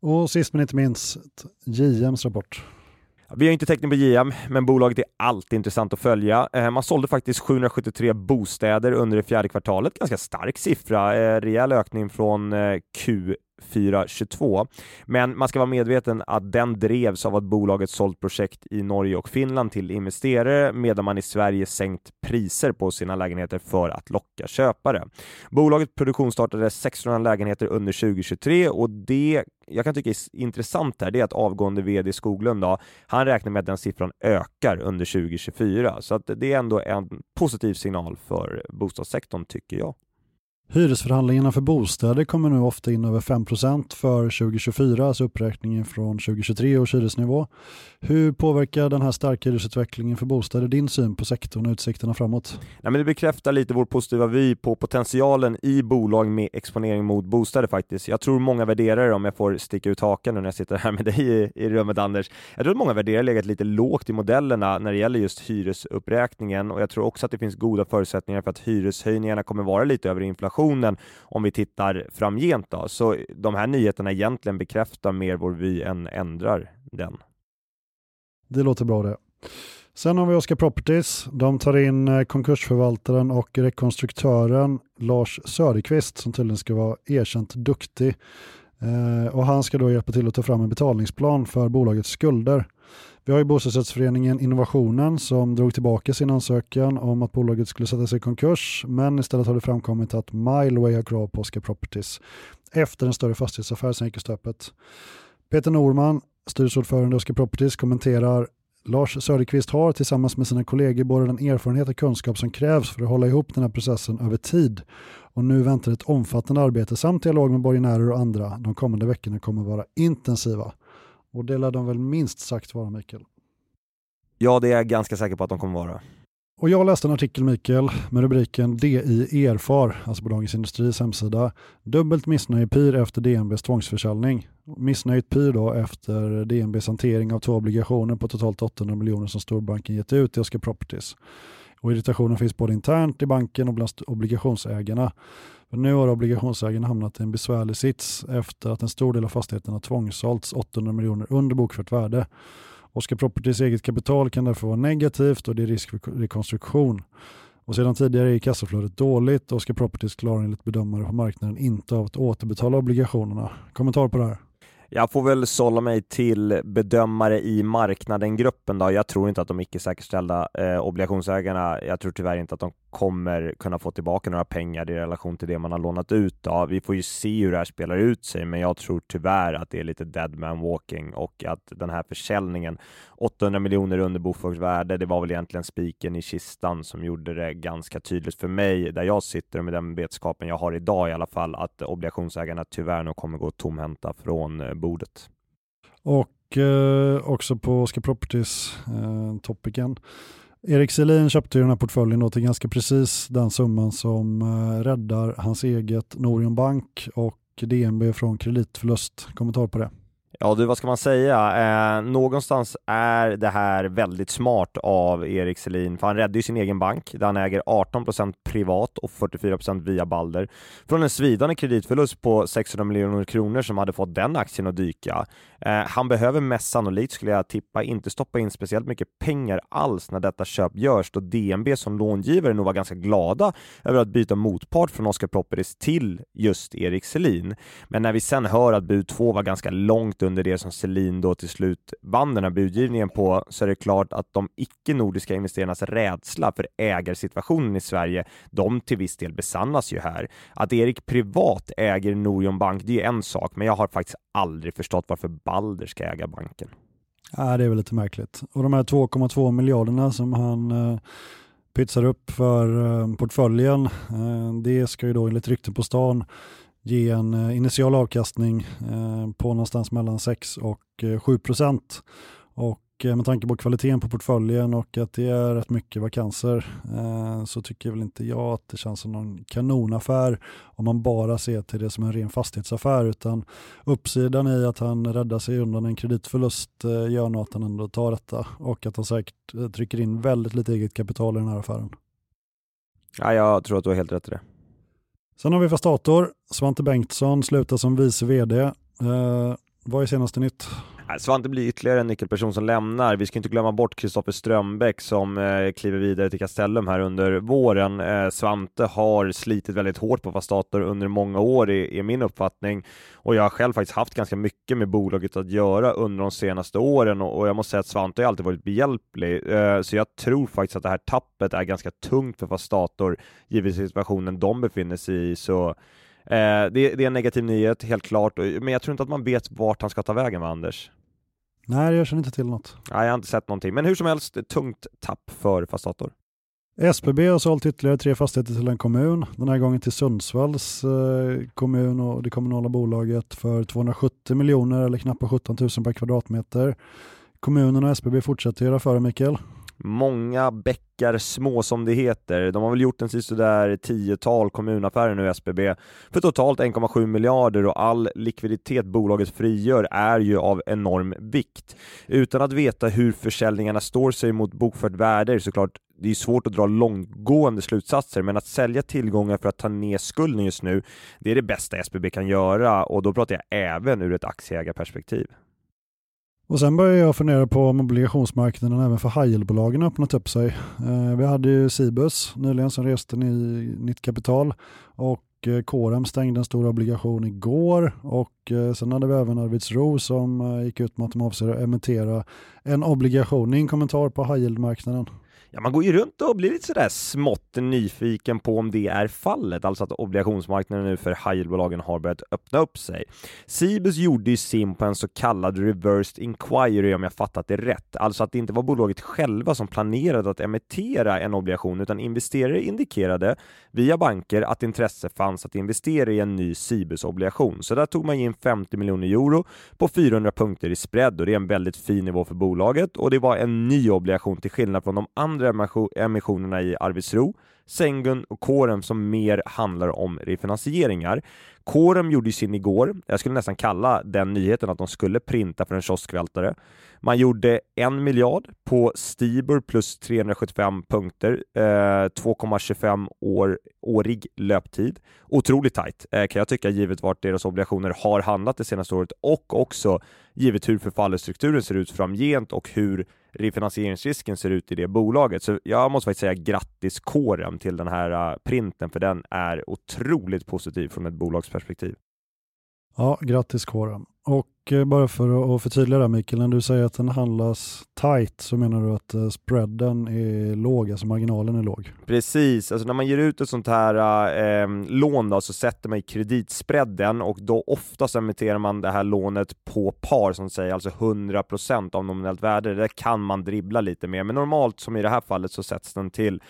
Och sist men inte minst, JMs rapport.
Vi har inte täckning på JM, men bolaget är alltid intressant att följa. Eh, man sålde faktiskt 773 bostäder under det fjärde kvartalet, ganska stark siffra, eh, rejäl ökning från eh, Q 422. Men man ska vara medveten att den drevs av att bolaget sålt projekt i Norge och Finland till investerare medan man i Sverige sänkt priser på sina lägenheter för att locka köpare. Bolaget produktionsstartade 600 lägenheter under 2023 och det jag kan tycka är intressant här, det är att avgående VD Skoglund då, han räknar med att den siffran ökar under 2024, så att det är ändå en positiv signal för bostadssektorn tycker jag.
Hyresförhandlingarna för bostäder kommer nu ofta in över 5% för 2024, alltså uppräkningen från 2023 års hyresnivå. Hur påverkar den här starka hyresutvecklingen för bostäder din syn på sektorn och utsikterna framåt?
Nej, men det bekräftar lite vår positiva vy på potentialen i bolag med exponering mot bostäder faktiskt. Jag tror många värderare, om jag får sticka ut hakan nu när jag sitter här med dig i, i rummet Anders, jag tror att många värderare legat lite lågt i modellerna när det gäller just hyresuppräkningen och jag tror också att det finns goda förutsättningar för att hyreshöjningarna kommer vara lite över inflation situationen om vi tittar framgent. Då. Så de här nyheterna egentligen bekräftar mer vår vy än ändrar den.
Det låter bra det. Sen har vi Oscar Properties. De tar in eh, konkursförvaltaren och rekonstruktören Lars Söderqvist som tydligen ska vara erkänt duktig. Eh, och han ska då hjälpa till att ta fram en betalningsplan för bolagets skulder. Vi har ju bostadsrättsföreningen Innovationen som drog tillbaka sin ansökan om att bolaget skulle sätta sig i konkurs men istället har det framkommit att Mileway har krav på Oscar Properties efter en större fastighetsaffär som gick i stöpet. Peter Norman, styrelseordförande i Oscar Properties, kommenterar Lars Söderqvist har tillsammans med sina kollegor både den erfarenhet och kunskap som krävs för att hålla ihop den här processen över tid. Och nu väntar ett omfattande arbete samt dialog med borgenärer och andra. De kommande veckorna kommer att vara intensiva. Och det lär de väl minst sagt vara, Mikael?
Ja, det är jag ganska säker på att de kommer vara.
Och jag läste en artikel Mikael med rubriken DI erfar, alltså på Dagens Industris hemsida, dubbelt missnöje PYR efter DNBs tvångsförsäljning. Missnöjet PYR då efter DNBs hantering av två obligationer på totalt 800 miljoner som storbanken gett ut till Oscar Properties. Och irritationen finns både internt i banken och bland obligationsägarna. För nu har obligationsägarna hamnat i en besvärlig sits efter att en stor del av fastigheten har tvångssålts 800 miljoner under bokfört värde. Oscar Properties eget kapital kan därför vara negativt och det är risk för rekonstruktion. Och sedan tidigare är kassaflödet dåligt och Oscar Properties klarar enligt bedömare på marknaden inte av att återbetala obligationerna. Kommentar på det här?
Jag får väl sålla mig till bedömare i marknaden-gruppen då. Jag tror inte att de icke säkerställda eh, obligationsägarna, jag tror tyvärr inte att de kommer kunna få tillbaka några pengar i relation till det man har lånat ut. Då. Vi får ju se hur det här spelar ut sig, men jag tror tyvärr att det är lite dead man walking och att den här försäljningen, 800 miljoner under bokföringsvärde, det var väl egentligen spiken i kistan som gjorde det ganska tydligt för mig, där jag sitter med den vetskapen jag har idag i alla fall, att obligationsägarna tyvärr nog kommer gå tomhänta från eh, bordet.
Och eh, också på Oscar Properties eh, topicen. Erik Selin köpte ju den här portföljen då till ganska precis den summan som eh, räddar hans eget Norion Bank och DNB från kreditförlust. Kommentar på det?
Ja du, vad ska man säga? Eh, någonstans är det här väldigt smart av Erik Selin, för han räddade ju sin egen bank, där han äger 18% privat och 44% via Balder, från en svidande kreditförlust på 600 miljoner kronor som hade fått den aktien att dyka. Eh, han behöver mest sannolikt, skulle jag tippa, inte stoppa in speciellt mycket pengar alls när detta köp görs, då DNB som långivare nog var ganska glada över att byta motpart från Oscar Properties till just Erik Selin. Men när vi sen hör att bud 2 var ganska långt under det som Selin då till slut vann den här budgivningen på så är det klart att de icke-nordiska investerarnas rädsla för ägarsituationen i Sverige, de till viss del besannas ju här. Att Erik privat äger Norion Bank, det är en sak, men jag har faktiskt aldrig förstått varför Balder ska äga banken.
Ja, det är väl lite märkligt. Och de här 2,2 miljarderna som han eh, pytsar upp för eh, portföljen, eh, det ska ju då enligt rykten på stan ge en eh, initial avkastning eh, på någonstans mellan 6 och eh, 7 procent. Och med tanke på kvaliteten på portföljen och att det är rätt mycket vakanser så tycker väl inte jag att det känns som någon kanonaffär om man bara ser till det som en ren fastighetsaffär utan uppsidan i att han räddar sig undan en kreditförlust gör nog att han ändå tar detta och att han säkert trycker in väldigt lite eget kapital i den här affären.
Ja, jag tror att du har helt rätt i det.
Sen har vi Fastator. Svante Bengtsson slutar som vice vd. Eh, vad är senaste nytt?
Äh, Svante blir ytterligare en nyckelperson som lämnar. Vi ska inte glömma bort Kristoffer Strömbäck som eh, kliver vidare till Castellum här under våren. Eh, Svante har slitit väldigt hårt på Fastator under många år, är, i min uppfattning. Och jag har själv faktiskt haft ganska mycket med bolaget att göra under de senaste åren och, och jag måste säga att Svante har alltid varit behjälplig. Eh, så jag tror faktiskt att det här tappet är ganska tungt för Fastator, givet situationen de befinner sig i. Så Eh, det, det, är en negativ nyhet, helt klart, men jag tror inte att man vet vart han ska ta vägen med Anders.
Nej, jag känner inte till något.
Nej, jag har inte sett någonting, men hur som helst, tungt tapp för Fastator.
SBB har sålt ytterligare tre fastigheter till en kommun, den här gången till Sundsvalls eh, kommun och det kommunala bolaget för 270 miljoner eller knappt 17 000 per kvadratmeter. Kommunen och SBB fortsätter göra före Mikael
många bäckar små som det heter. De har väl gjort en sådär tiotal kommunaffärer nu SBB för totalt 1,7 miljarder och all likviditet bolaget frigör är ju av enorm vikt. Utan att veta hur försäljningarna står sig mot bokfört värde är såklart det är svårt att dra långtgående slutsatser, men att sälja tillgångar för att ta ner skulden just nu, det är det bästa SBB kan göra och då pratar jag även ur ett aktieägarperspektiv.
Och sen började jag fundera på om obligationsmarknaden även för high öppnat upp sig. Eh, vi hade ju Cibus nyligen som reste ny, nytt kapital och eh, Corem stängde en stor obligation igår och eh, sen hade vi även Arvidsro som eh, gick ut med att de avser att emittera en obligation. Din kommentar på high yield-marknaden?
Ja, man går ju runt och blir lite sådär smått nyfiken på om det är fallet, alltså att obligationsmarknaden nu för high yield-bolagen har börjat öppna upp sig. Cibus gjorde ju sin på en så kallad reversed inquiry om jag fattat det rätt, alltså att det inte var bolaget själva som planerade att emittera en obligation, utan investerare indikerade via banker att intresse fanns att investera i en ny Cibus-obligation. Så där tog man in 50 miljoner euro på 400 punkter i spread och det är en väldigt fin nivå för bolaget och det var en ny obligation till skillnad från de andra emissionerna i Arvidsro, Sengun och Corem som mer handlar om refinansieringar. Corem gjorde sin igår. Jag skulle nästan kalla den nyheten att de skulle printa för en kioskvältare. Man gjorde en miljard på Stibor plus 375 punkter, eh, 2,25 år, årig löptid. Otroligt tajt eh, kan jag tycka givet vart deras obligationer har handlat det senaste året och också givet hur förfallostrukturen ser ut framgent och hur refinansieringsrisken ser ut i det bolaget. Så jag måste faktiskt säga grattis kåren till den här uh, printen, för den är otroligt positiv från ett bolagsperspektiv.
Ja, grattis kåren. Och eh, bara för att förtydliga det Mikael, när du säger att den handlas tight så menar du att eh, spreaden är låg, alltså marginalen är låg?
Precis, alltså när man ger ut ett sånt här äh, lån då, så sätter man i kreditspreaden och då oftast emitterar man det här lånet på par som säger alltså 100% av nominellt värde. Det kan man dribbla lite mer, men normalt som i det här fallet så sätts den till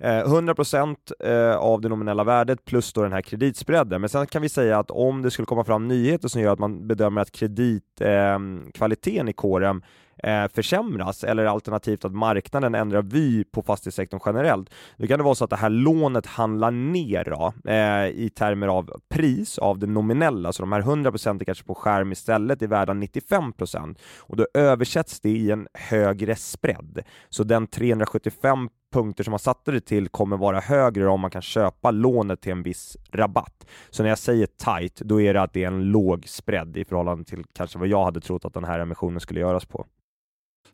Eh, 100% eh, av det nominella värdet plus då den här kreditspreaden. Men sen kan vi säga att om det skulle komma fram nyheter som gör att man bedömer att kreditkvaliteten ehm, i kåren eh, försämras eller alternativt att marknaden ändrar vy på fastighetssektorn generellt, då kan det vara så att det här lånet handlar ner då, eh, i termer av pris av det nominella, så de här 100% kanske på skärm istället är värda 95% och då översätts det i en högre spread. Så den 375 punkter som man satte det till kommer vara högre om man kan köpa lånet till en viss rabatt. Så när jag säger tight, då är det att det är en låg spread i förhållande till kanske vad jag hade trott att den här emissionen skulle göras på.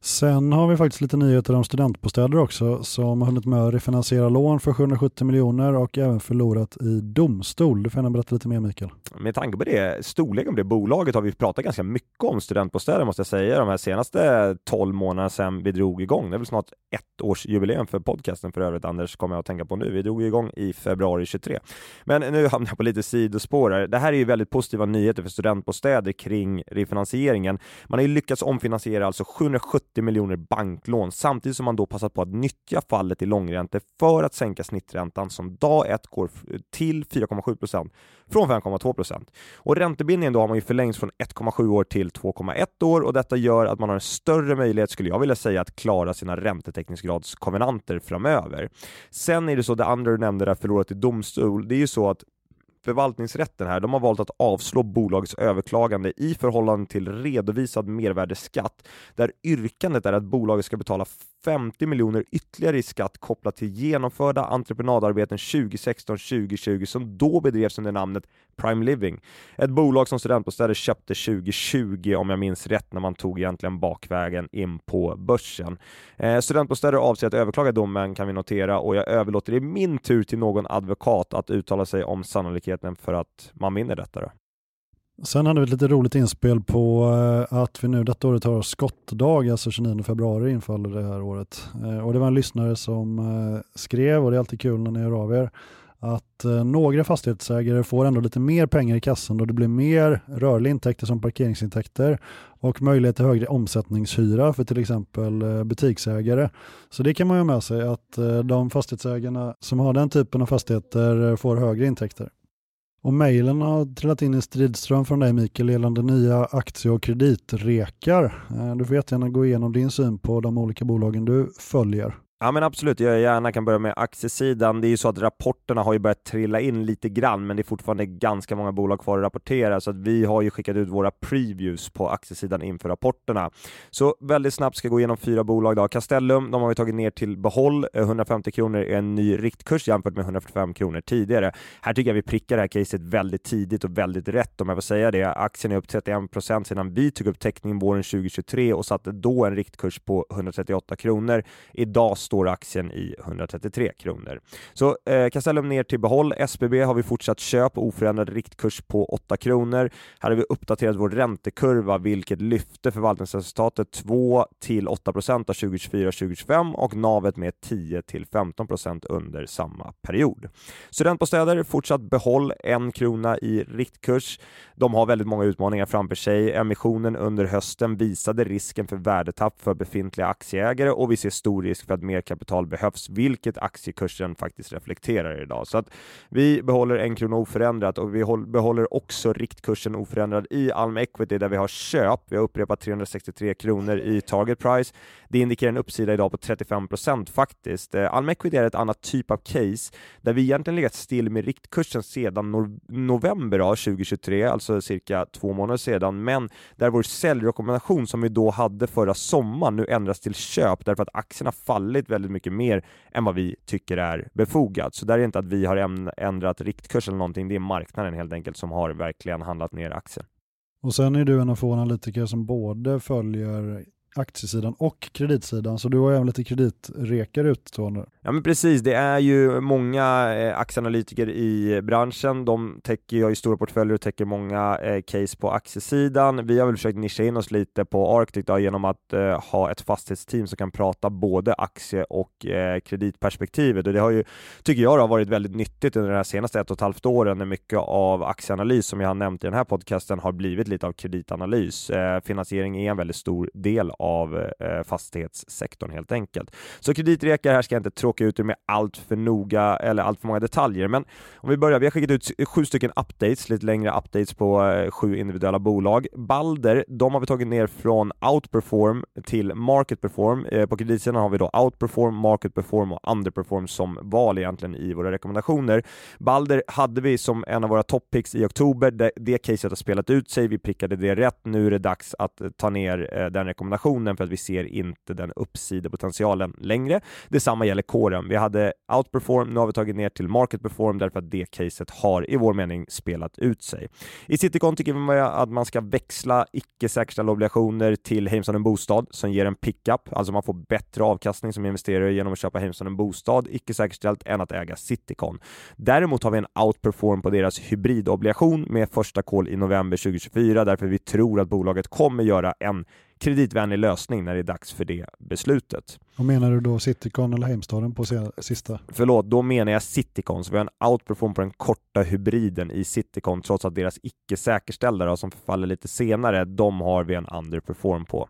Sen har vi faktiskt lite nyheter om studentbostäder också som har hunnit med att refinansiera lån för 770 miljoner och även förlorat i domstol. Du får gärna berätta lite mer Mikael.
Med tanke på det, storleken på det bolaget har vi pratat ganska mycket om studentbostäder måste jag säga de här senaste 12 månaderna sedan vi drog igång. Det är väl snart ett års jubileum för podcasten för övrigt Anders, kommer jag att tänka på nu. Vi drog igång i februari 23. Men nu hamnar jag på lite sidospår här. Det här är ju väldigt positiva nyheter för studentbostäder kring refinansieringen. Man har ju lyckats omfinansiera alltså 770 80 miljoner banklån samtidigt som man då passat på att nyttja fallet i långräntor för att sänka snitträntan som dag ett går till 4,7% från 5,2% Och räntebindningen då har man ju förlängt från 1,7 år till 2,1 år och detta gör att man har en större möjlighet, skulle jag vilja säga, att klara sina räntetäckningsgradskonvenanter framöver. Sen är det så, det andra du nämnde där, förlorat i domstol, det är ju så att förvaltningsrätten här, de har valt att avslå bolagets överklagande i förhållande till redovisad mervärdesskatt, där yrkandet är att bolaget ska betala 50 miljoner ytterligare i skatt kopplat till genomförda entreprenadarbeten 2016-2020 som då bedrevs under namnet Prime Living. Ett bolag som Studentbostäder köpte 2020 om jag minns rätt när man tog egentligen bakvägen in på börsen. Eh, Studentbostäder avser att överklaga domen kan vi notera och jag överlåter i min tur till någon advokat att uttala sig om sannolikheten för att man vinner detta. Då.
Sen hade vi ett lite roligt inspel på eh, att vi nu detta året har skottdag, alltså 29 februari infaller det här året. Eh, och det var en lyssnare som eh, skrev, och det är alltid kul när ni hör av er, att några fastighetsägare får ändå lite mer pengar i kassan då det blir mer rörliga intäkter som parkeringsintäkter och möjlighet till högre omsättningshyra för till exempel butiksägare. Så det kan man ju ha med sig att de fastighetsägarna som har den typen av fastigheter får högre intäkter. Och mejlen har trillat in i stridström från dig Mikael gällande nya aktie och kreditrekar. Eh, du får jättegärna gå igenom din syn på de olika bolagen du följer.
Ja men absolut, jag gärna kan börja med aktiesidan. Det är ju så att rapporterna har ju börjat trilla in lite grann, men det är fortfarande ganska många bolag kvar att rapportera, så att vi har ju skickat ut våra previews på aktiesidan inför rapporterna. Så väldigt snabbt ska jag gå igenom fyra bolag då. Castellum, de har vi tagit ner till behåll. Eh, 150 kronor är en ny riktkurs jämfört med 145 kronor tidigare. Här tycker jag vi prickar det här caset väldigt tidigt och väldigt rätt om jag får säga det. Aktien är upp 31 procent sedan vi tog upp täckning våren 2023 och satte då en riktkurs på 138 kronor. Idag står aktien i 133 kronor. Så eh, Castellum ner till behåll. SBB har vi fortsatt köp, oförändrad riktkurs på 8 kronor. Här har vi uppdaterat vår räntekurva, vilket lyfte förvaltningsresultatet 2 till 8 procent av 2024-2025 och navet med 10 till 15 procent under samma period. Studentbostäder fortsatt behåll, en krona i riktkurs. De har väldigt många utmaningar framför sig. Emissionen under hösten visade risken för värdetapp för befintliga aktieägare och vi ser stor risk för att mer kapital behövs, vilket aktiekursen faktiskt reflekterar idag. Så att vi behåller en krona oförändrat och vi behåller också riktkursen oförändrad i Alm Equity där vi har köp. Vi har upprepat 363 kronor i target price. Det indikerar en uppsida idag på 35 procent faktiskt. Eh, Alm Equity är ett annat typ av case där vi egentligen legat still med riktkursen sedan no november 2023, alltså cirka två månader sedan, men där vår säljrekommendation som vi då hade förra sommaren nu ändras till köp därför att aktien har fallit väldigt mycket mer än vad vi tycker är befogat. Så där är det inte att vi har ändrat riktkurs eller någonting, det är marknaden helt enkelt som har verkligen handlat ner aktien.
Och sen är du en av få analytiker som både följer aktiesidan och kreditsidan, så du har även lite kreditrekar utstående.
Ja men precis, det är ju många eh, aktieanalytiker i branschen, de täcker, jag ju stora portföljer och täcker många eh, case på aktiesidan. Vi har väl försökt nischa in oss lite på Arctic då, genom att eh, ha ett fastighetsteam som kan prata både aktie och eh, kreditperspektivet och det har ju, tycker jag, har varit väldigt nyttigt under de här senaste ett och ett halvt åren när mycket av aktieanalys som jag har nämnt i den här podcasten har blivit lite av kreditanalys. Eh, finansiering är en väldigt stor del av eh, fastighetssektorn helt enkelt. Så kreditrekar här ska jag inte tråka ut er med allt för noga eller allt för många detaljer, men om vi börjar. Vi har skickat ut sju stycken updates, lite längre updates på eh, sju individuella bolag. Balder, de har vi tagit ner från outperform till market perform. Eh, på kreditsidan har vi då outperform, market perform och underperform som val egentligen i våra rekommendationer. Balder hade vi som en av våra toppicks i oktober. Det, det caset har spelat ut sig. Vi prickade det rätt. Nu är det dags att eh, ta ner eh, den rekommendationen positionen för att vi ser inte den uppsidepotentialen längre. Detsamma gäller kåren. Vi hade outperform, nu har vi tagit ner till market perform därför att det caset har i vår mening spelat ut sig. I Citycon tycker vi att man ska växla icke säkerställda obligationer till Heimstaden bostad som ger en pickup, alltså man får bättre avkastning som investerare genom att köpa Heimstaden bostad, icke säkerställt, än att äga Citycon. Däremot har vi en outperform på deras hybridobligation med första call i november 2024 därför vi tror att bolaget kommer göra en kreditvänlig lösning när det är dags för det beslutet.
Och menar du då Citycon eller Heimstaden på sista?
Förlåt, då menar jag Citycon, så vi har en outperform på den korta hybriden i Citycon trots att deras icke säkerställda som förfaller lite senare, de har vi en underperform på.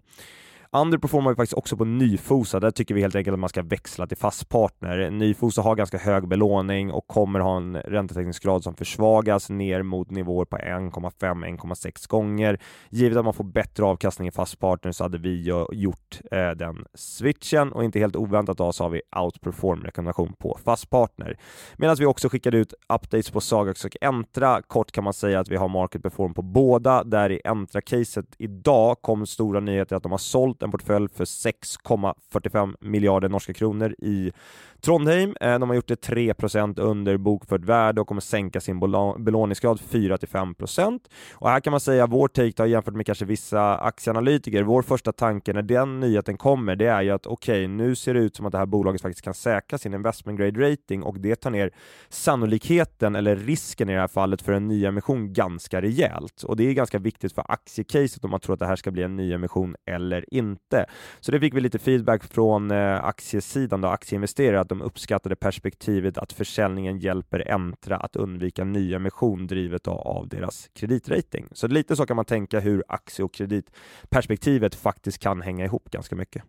Underperformar vi faktiskt också på Nyfosa. Där tycker vi helt enkelt att man ska växla till fast partner. Nyfosa har ganska hög belåning och kommer ha en räntetäckningsgrad som försvagas ner mot nivåer på 1,5-1,6 gånger. Givet att man får bättre avkastning i fast partner så hade vi gjort eh, den switchen och inte helt oväntat då så har vi outperform rekommendation på fast partner. Medan vi också skickade ut updates på Sagax och Entra. Kort kan man säga att vi har market perform på båda. Där i Entra-caset idag kom stora nyheter att de har sålt en portfölj för 6,45 miljarder norska kronor i Trondheim, eh, de har gjort det 3 under bokfört värde och kommer sänka sin belåningsgrad 4-5% Och här kan man säga vår take har jämfört med kanske vissa aktieanalytiker, vår första tanke när den nyheten kommer, det är ju att okej, okay, nu ser det ut som att det här bolaget faktiskt kan säkra sin investment grade rating och det tar ner sannolikheten eller risken i det här fallet för en nyemission ganska rejält. Och det är ganska viktigt för aktiecaset om man tror att det här ska bli en nyemission eller inte inte, Så det fick vi lite feedback från eh, aktiesidan då, aktieinvesterare att de uppskattade perspektivet att försäljningen hjälper Entra att undvika nyemission drivet av deras kreditrating. Så lite så kan man tänka hur aktie och kreditperspektivet faktiskt kan hänga ihop ganska mycket.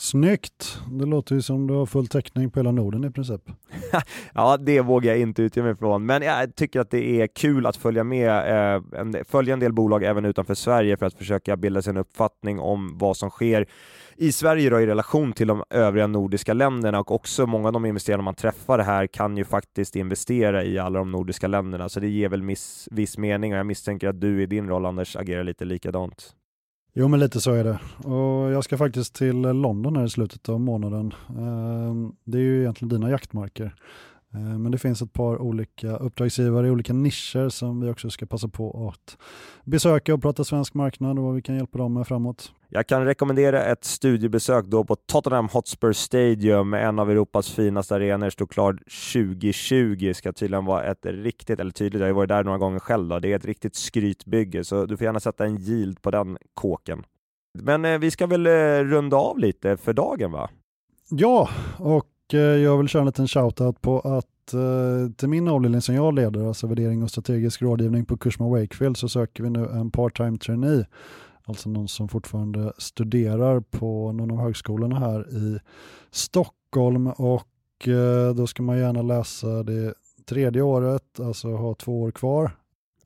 Snyggt! Det låter ju som du har full täckning på hela Norden i princip. *laughs*
ja, det vågar jag inte utge mig från, men jag tycker att det är kul att följa med, eh, en, följa en del bolag även utanför Sverige för att försöka bilda sig en uppfattning om vad som sker i Sverige då, i relation till de övriga nordiska länderna och också många av de investerare man träffar här kan ju faktiskt investera i alla de nordiska länderna, så det ger väl miss, viss mening och jag misstänker att du i din roll Anders agerar lite likadant.
Jo men lite så är det. Och jag ska faktiskt till London här i slutet av månaden. Ehm, det är ju egentligen dina jaktmarker. Eh, men det finns ett par olika uppdragsgivare i olika nischer som vi också ska passa på att besöka och prata svensk marknad och vad vi kan hjälpa dem med framåt.
Jag kan rekommendera ett studiebesök då på Tottenham Hotspur Stadium, en av Europas finaste arenor, står klar 2020. Ska tydligen vara ett riktigt, eller tydligt, jag har varit där några gånger själv, då. det är ett riktigt skrytbygge, så du får gärna sätta en yield på den kåken. Men eh, vi ska väl eh, runda av lite för dagen va?
Ja, och Eh, jag vill köra en liten shoutout på att eh, till min avdelning som jag leder, alltså värdering och strategisk rådgivning på Kursman Wakefield, så söker vi nu en part-time trainee alltså någon som fortfarande studerar på någon av högskolorna här i Stockholm och eh, då ska man gärna läsa det tredje året, alltså ha två år kvar.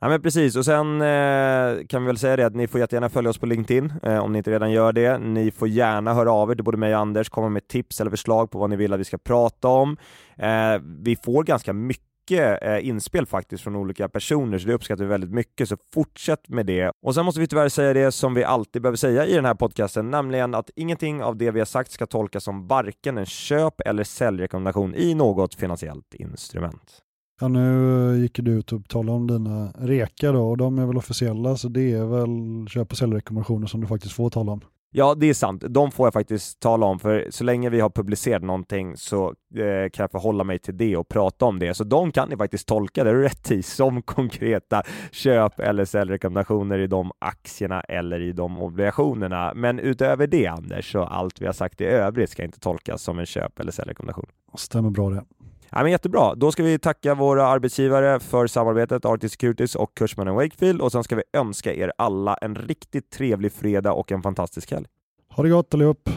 Ja men precis, och sen eh, kan vi väl säga det att ni får jättegärna följa oss på LinkedIn eh, om ni inte redan gör det. Ni får gärna höra av er till både mig och Anders, komma med tips eller förslag på vad ni vill att vi ska prata om. Eh, vi får ganska mycket eh, inspel faktiskt från olika personer, så det uppskattar vi väldigt mycket, så fortsätt med det. Och sen måste vi tyvärr säga det som vi alltid behöver säga i den här podcasten, nämligen att ingenting av det vi har sagt ska tolkas som varken en köp eller säljrekommendation i något finansiellt instrument.
Ja, nu gick du ut och talade om dina rekar då och de är väl officiella så det är väl köp och säljrekommendationer som du faktiskt får tala om.
Ja, det är sant. De får jag faktiskt tala om, för så länge vi har publicerat någonting så eh, kan jag förhålla mig till det och prata om det. Så de kan ni faktiskt tolka det rätt i som konkreta köp eller säljrekommendationer i de aktierna eller i de obligationerna. Men utöver det, Anders, så allt vi har sagt i övrigt ska inte tolkas som en köp eller säljrekommendation.
Stämmer bra det.
Ja, men jättebra. Då ska vi tacka våra arbetsgivare för samarbetet, Arctic Securities och Kursmannen Wakefield och sen ska vi önska er alla en riktigt trevlig fredag och en fantastisk helg.
Ha det gott allihop!